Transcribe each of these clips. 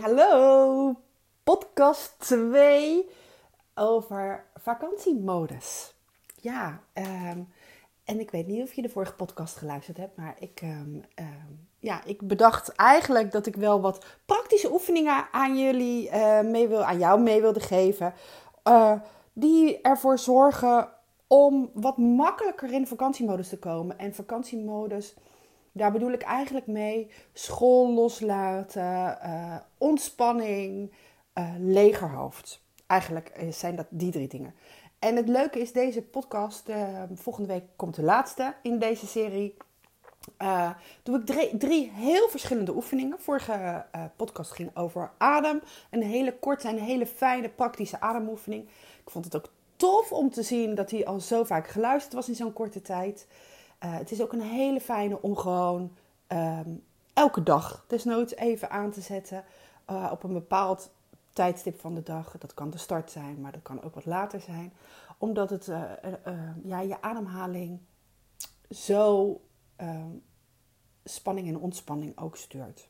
hallo! Podcast 2 over vakantiemodus. Ja, ehm, en ik weet niet of je de vorige podcast geluisterd hebt, maar ik, ehm, ehm, ja, ik bedacht eigenlijk dat ik wel wat praktische oefeningen aan jullie uh, mee wil, aan jou mee wilde geven. Uh, die ervoor zorgen om wat makkelijker in vakantiemodus te komen. En vakantiemodus daar bedoel ik eigenlijk mee school loslaten, uh, ontspanning, uh, legerhoofd. Eigenlijk eh, zijn dat die drie dingen. En het leuke is, deze podcast, volgende week komt de laatste in deze serie. Uh, doe ik drie, drie, heel verschillende oefeningen. Vorige podcast ging over adem. Een hele korte en hele fijne praktische ademoefening. Ik vond het ook tof om te zien dat hij al zo vaak geluisterd was in zo'n korte tijd. Uh, het is ook een hele fijne om gewoon um, elke dag desnoods even aan te zetten. Uh, op een bepaald tijdstip van de dag. Dat kan de start zijn, maar dat kan ook wat later zijn. Omdat het uh, ja, je ademhaling zo ehm, spanning en ontspanning ook stuurt.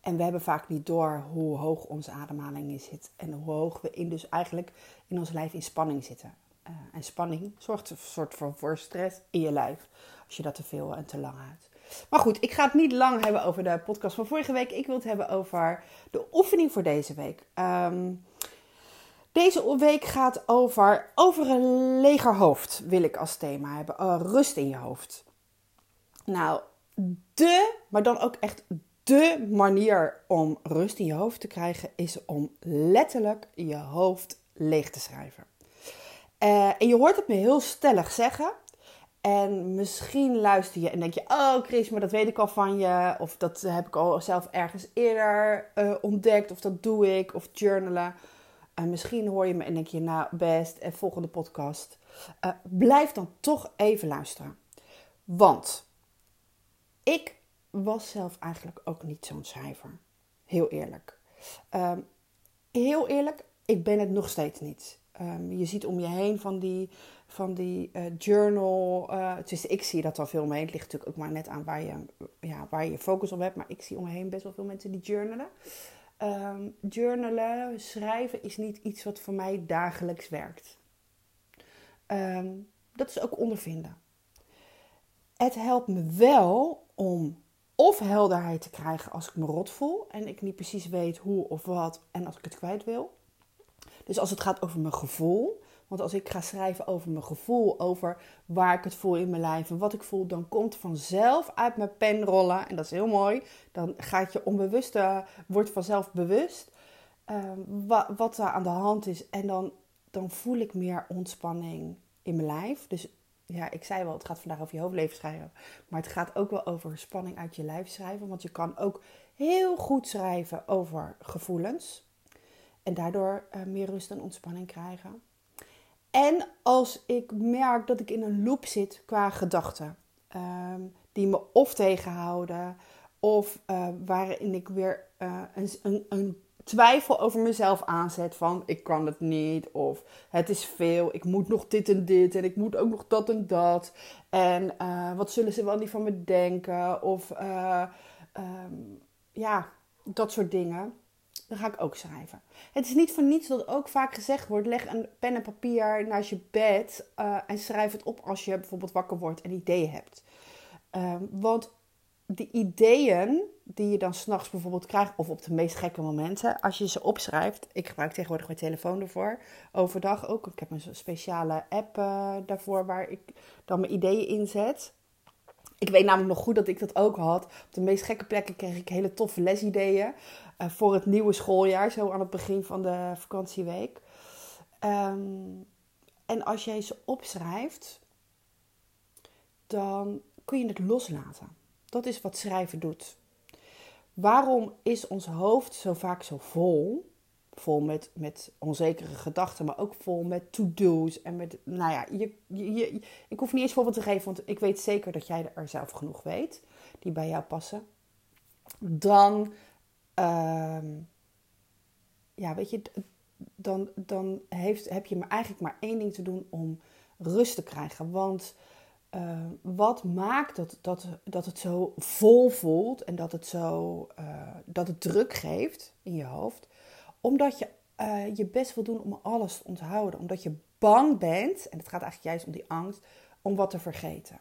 En we hebben vaak niet door hoe hoog onze ademhaling zit en hoe hoog we in dus eigenlijk in ons lijf in spanning zitten. Uh, en spanning zorgt een soort van voor stress in je lijf. Als je dat te veel en te lang houdt. Maar goed, ik ga het niet lang hebben over de podcast van vorige week. Ik wil het hebben over de oefening voor deze week. Um, deze week gaat over, over een leger hoofd, wil ik als thema hebben. Uh, rust in je hoofd. Nou, de, maar dan ook echt de manier om rust in je hoofd te krijgen, is om letterlijk je hoofd leeg te schrijven. Uh, en je hoort het me heel stellig zeggen. En misschien luister je en denk je: Oh, Chris, maar dat weet ik al van je. Of dat heb ik al zelf ergens eerder uh, ontdekt. Of dat doe ik. Of journalen. En misschien hoor je me en denk je: Nou, best. En volgende podcast. Uh, blijf dan toch even luisteren. Want ik was zelf eigenlijk ook niet zo'n schrijver. Heel eerlijk. Um, heel eerlijk, ik ben het nog steeds niet. Um, je ziet om je heen van die, van die uh, journal. Uh, ik zie dat al veel mee. Het ligt natuurlijk ook maar net aan waar je, ja, waar je focus op hebt. Maar ik zie om me heen best wel veel mensen die journalen. Um, journalen, schrijven is niet iets wat voor mij dagelijks werkt. Um, dat is ook ondervinden. Het helpt me wel om of helderheid te krijgen als ik me rot voel en ik niet precies weet hoe of wat en als ik het kwijt wil. Dus als het gaat over mijn gevoel, want als ik ga schrijven over mijn gevoel, over waar ik het voel in mijn lijf en wat ik voel, dan komt vanzelf uit mijn pen rollen. En dat is heel mooi. Dan gaat je onbewuste, wordt vanzelf bewust uh, wat, wat er aan de hand is. En dan, dan voel ik meer ontspanning in mijn lijf. Dus ja, ik zei wel, het gaat vandaag over je hoofdleven schrijven. Maar het gaat ook wel over spanning uit je lijf schrijven. Want je kan ook heel goed schrijven over gevoelens. En daardoor uh, meer rust en ontspanning krijgen. En als ik merk dat ik in een loop zit qua gedachten. Um, die me of tegenhouden. Of uh, waarin ik weer uh, een, een, een twijfel over mezelf aanzet van ik kan het niet of het is veel, ik moet nog dit en dit en ik moet ook nog dat en dat en wat zullen ze wel niet van me denken of um, ja, dat soort dingen. Dan ga ik ook schrijven. Het is niet voor niets dat ook vaak gezegd wordt: leg een pen en papier naast je bed uh, en schrijf het op als je bijvoorbeeld wakker wordt en ideeën hebt. Um, want die ideeën die je dan s'nachts bijvoorbeeld krijgt, of op de meest gekke momenten, als je ze opschrijft. Ik gebruik tegenwoordig mijn telefoon ervoor, overdag ook. Ik heb een speciale app uh, daarvoor waar ik dan mijn ideeën inzet. Ik weet namelijk nog goed dat ik dat ook had. Op de meest gekke plekken kreeg ik hele toffe lesideeën voor het nieuwe schooljaar, zo aan het begin van de vakantieweek. Um, en als jij ze opschrijft, dan kun je het loslaten. Dat is wat schrijven doet. Waarom is ons hoofd zo vaak zo vol? Vol met, met onzekere gedachten, maar ook vol met to-do's. En met, nou ja, je, je, ik hoef niet eens voorbeeld te geven, want ik weet zeker dat jij er zelf genoeg weet, die bij jou passen. Dan, uh, ja, weet je, dan, dan heeft, heb je maar eigenlijk maar één ding te doen om rust te krijgen. Want wat maakt dat, dat, dat het zo vol voelt en dat het, zo, dat het druk geeft in je hoofd? Omdat je je best wil doen om alles te onthouden. Omdat je bang bent, en het gaat eigenlijk juist om die angst, om wat te vergeten.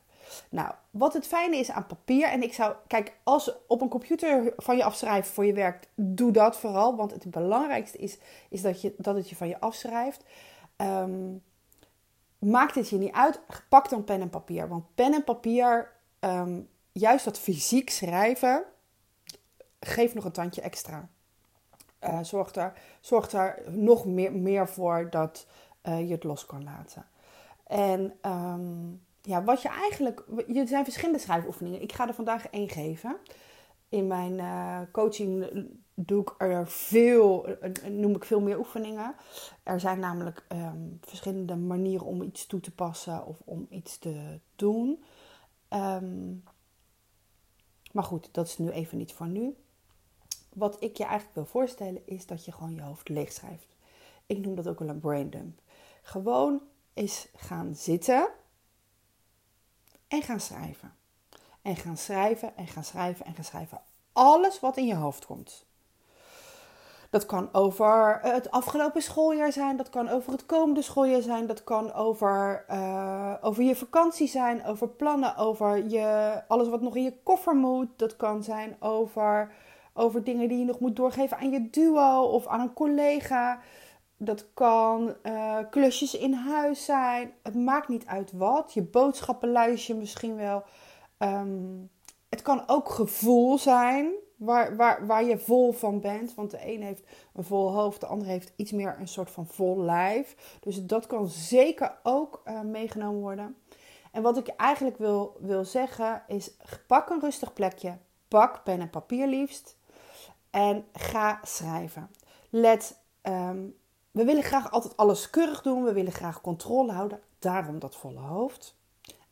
Nou, wat het fijne is aan papier, en ik zou, kijk, als op een computer van je afschrijven voor je werk, doe dat vooral, want het belangrijkste is, is dat, je, dat het je van je afschrijft. Um, maakt het je niet uit, pak dan pen en papier. Want pen en papier, um, juist dat fysiek schrijven, geeft nog een tandje extra. Uh, zorgt, er, zorgt er nog meer, meer voor dat uh, je het los kan laten. En um, ja, wat je eigenlijk. Er zijn verschillende schrijfoefeningen. Ik ga er vandaag één geven. In mijn uh, coaching doe ik er veel, noem ik veel meer oefeningen. Er zijn namelijk um, verschillende manieren om iets toe te passen of om iets te doen. Um, maar goed, dat is nu even niet voor nu. Wat ik je eigenlijk wil voorstellen is dat je gewoon je hoofd leegschrijft. Ik noem dat ook wel een brain dump. Gewoon eens gaan zitten en gaan schrijven. En gaan schrijven en gaan schrijven en gaan schrijven. Alles wat in je hoofd komt. Dat kan over het afgelopen schooljaar zijn, dat kan over het komende schooljaar zijn, dat kan over, uh, over je vakantie zijn, over plannen, over je, alles wat nog in je koffer moet. Dat kan zijn over, over dingen die je nog moet doorgeven aan je duo of aan een collega. Dat kan uh, klusjes in huis zijn. Het maakt niet uit wat. Je boodschappenlijstje misschien wel. Um, het kan ook gevoel zijn waar, waar, waar je vol van bent. Want de een heeft een vol hoofd, de ander heeft iets meer een soort van vol lijf. Dus dat kan zeker ook uh, meegenomen worden. En wat ik eigenlijk wil, wil zeggen is: pak een rustig plekje. Pak pen en papier liefst. En ga schrijven. Let um, we willen graag altijd alles keurig doen. We willen graag controle houden. Daarom dat volle hoofd.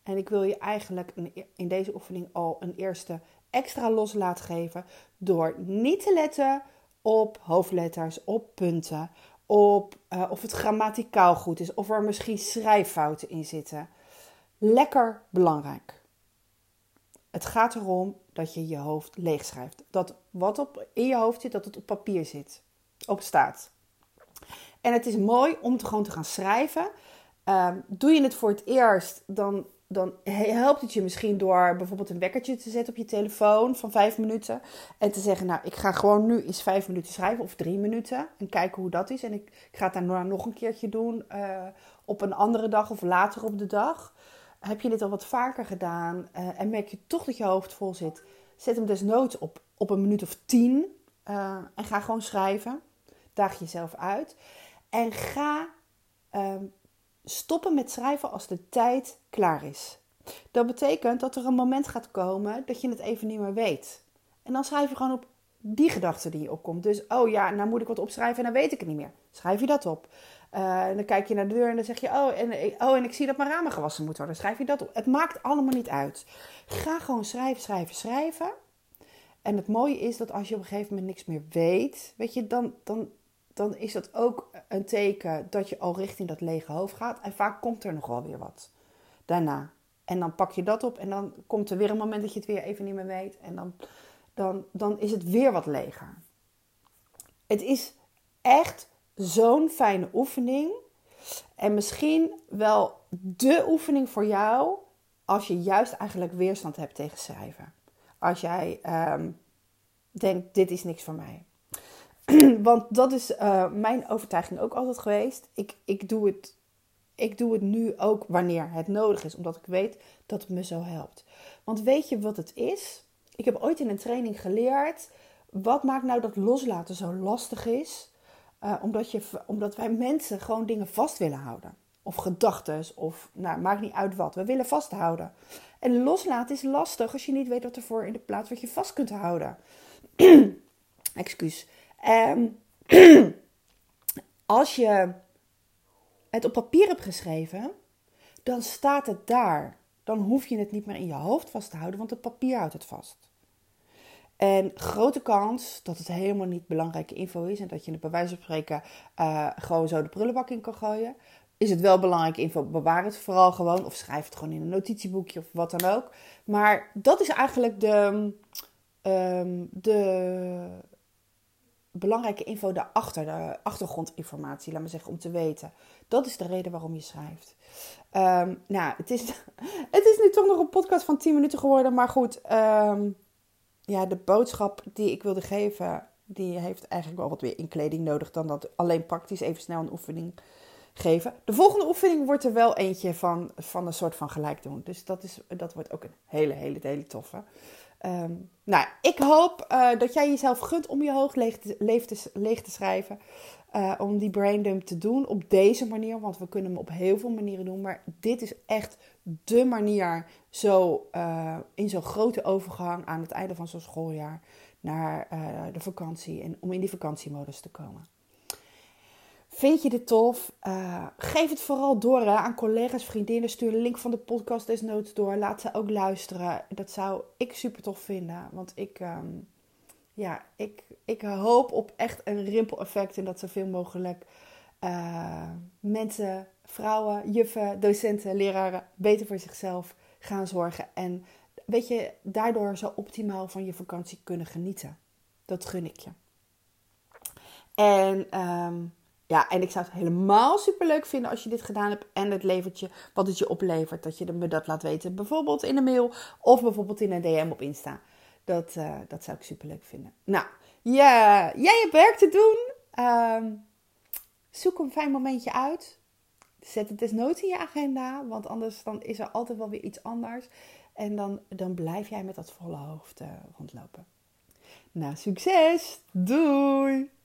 En ik wil je eigenlijk e- in deze oefening al een eerste extra loslaat geven. Door niet te letten op hoofdletters, op punten. Op uh, of het grammaticaal goed is. Of er misschien schrijffouten in zitten. Lekker belangrijk. Het gaat erom dat je je hoofd leegschrijft. Dat wat op, in je hoofd zit, dat het op papier zit. Op staat. En het is mooi om te gewoon te gaan schrijven. Um, doe je het voor het eerst, dan, dan helpt het je misschien door bijvoorbeeld een wekkertje te zetten op je telefoon van vijf minuten. En te zeggen, nou, ik ga gewoon nu eens vijf minuten schrijven of drie minuten. En kijken hoe dat is. En ik, ga het daarna nog een keertje doen uh, op een andere dag of later op de dag. Heb je dit al wat vaker gedaan uh, en merk je toch dat je hoofd vol zit? Zet hem desnoods op, op een minuut of tien. Uh, en ga gewoon schrijven. Daag jezelf uit. En ga um, stoppen met schrijven als de tijd klaar is. Dat betekent dat er een moment gaat komen dat je het even niet meer weet. En dan schrijf je gewoon op die gedachte die je opkomt. Dus, oh ja, nou moet ik wat opschrijven en dan weet ik het niet meer. Schrijf je dat op. Uh, dan kijk je naar de deur en dan zeg je, oh en, oh, en ik zie dat mijn ramen gewassen moeten worden. Schrijf je dat op. Het maakt allemaal niet uit. Ga gewoon schrijven, schrijven, schrijven. En het mooie is dat als je op een gegeven moment niks meer weet, weet je, dan, dan, dan is dat ook een teken dat je al richting dat lege hoofd gaat. En vaak komt er nog wel weer wat daarna. En dan pak je dat op en dan komt er weer een moment dat je het weer even niet meer weet. En dan, dan, dan is het weer wat leger. Het is echt zo'n fijne oefening. En misschien wel de oefening voor jou als je juist eigenlijk weerstand hebt tegen schrijven. Als jij um, denkt, dit is niks voor mij. Want dat is uh, mijn overtuiging ook altijd geweest. Ik, ik, doe het, ik doe het nu ook wanneer het nodig is, omdat ik weet dat het me zo helpt. Want weet je wat het is? Ik heb ooit in een training geleerd. Wat maakt nou dat loslaten zo lastig is? Uh, omdat, je, omdat wij mensen gewoon dingen vast willen houden. Of gedachten, of nou, maakt niet uit wat. We willen vasthouden. En loslaten is lastig als je niet weet wat ervoor in de plaats wat je vast kunt houden. Excuus. Um, als je het op papier hebt geschreven, dan staat het daar. Dan hoef je het niet meer in je hoofd vast te houden, want het papier houdt het vast. En grote kans dat het helemaal niet belangrijke info is en dat je het bij wijze van spreken uh, gewoon zo de prullenbak in kan gooien. is het wel belangrijk info. Bewaar het vooral gewoon. Of schrijf het gewoon in een notitieboekje of wat dan ook. Maar dat is eigenlijk de, ehm, de belangrijke info daarachter. De achtergrondinformatie, laat me zeggen, om te weten. Dat is de reden waarom je schrijft. Ehm, nou, het is, het is nu toch nog een podcast van 10 minuten geworden. Maar goed, ehm, ja, de boodschap die ik wilde geven, die heeft eigenlijk wel wat meer inkleding nodig dan dat alleen praktisch even snel een oefening geven. De volgende oefening wordt er wel eentje van, van een soort van gelijk doen. Dus dat, is, dat wordt ook een hele, hele, hele toffe. Ehm, nou, ik hoop uh, dat jij jezelf gunt om je hoog leeg te, te, schrijven. Uh, om die braindump te doen op deze manier. Want we kunnen hem op heel veel manieren doen. Maar dit is echt de manier zo, uh, in zo'n grote overgang aan het einde van zo'n schooljaar naar de vakantie. En om in die vakantiemodus te komen. Vind je dit tof? Uh, geef het vooral door aan collega's, vriendinnen. Stuur de link van de podcast desnoods door. Laat ze ook luisteren. Dat zou ik super tof vinden. Want ik, um, ja, ik, ik hoop op echt een rimpel-effect. En dat zoveel mogelijk uh, mensen, vrouwen, juffen, docenten, leraren beter voor zichzelf gaan zorgen. En weet je, daardoor zo optimaal van je vakantie kunnen genieten. Dat gun ik je. En... Um, ja, en ik zou het helemaal super leuk vinden als je dit gedaan hebt en het levert je wat het je oplevert. Dat je me dat laat weten, bijvoorbeeld in een mail of bijvoorbeeld in een DM op Insta. Dat, uh, dat zou ik super leuk vinden. Nou, jij hebt werk te doen. Um, zoek een fijn momentje uit. Zet het desnoods in je agenda, want anders dan is er altijd wel weer iets anders. En dan, dan blijf jij met dat volle hoofd uh, rondlopen. Nou, succes! Doei!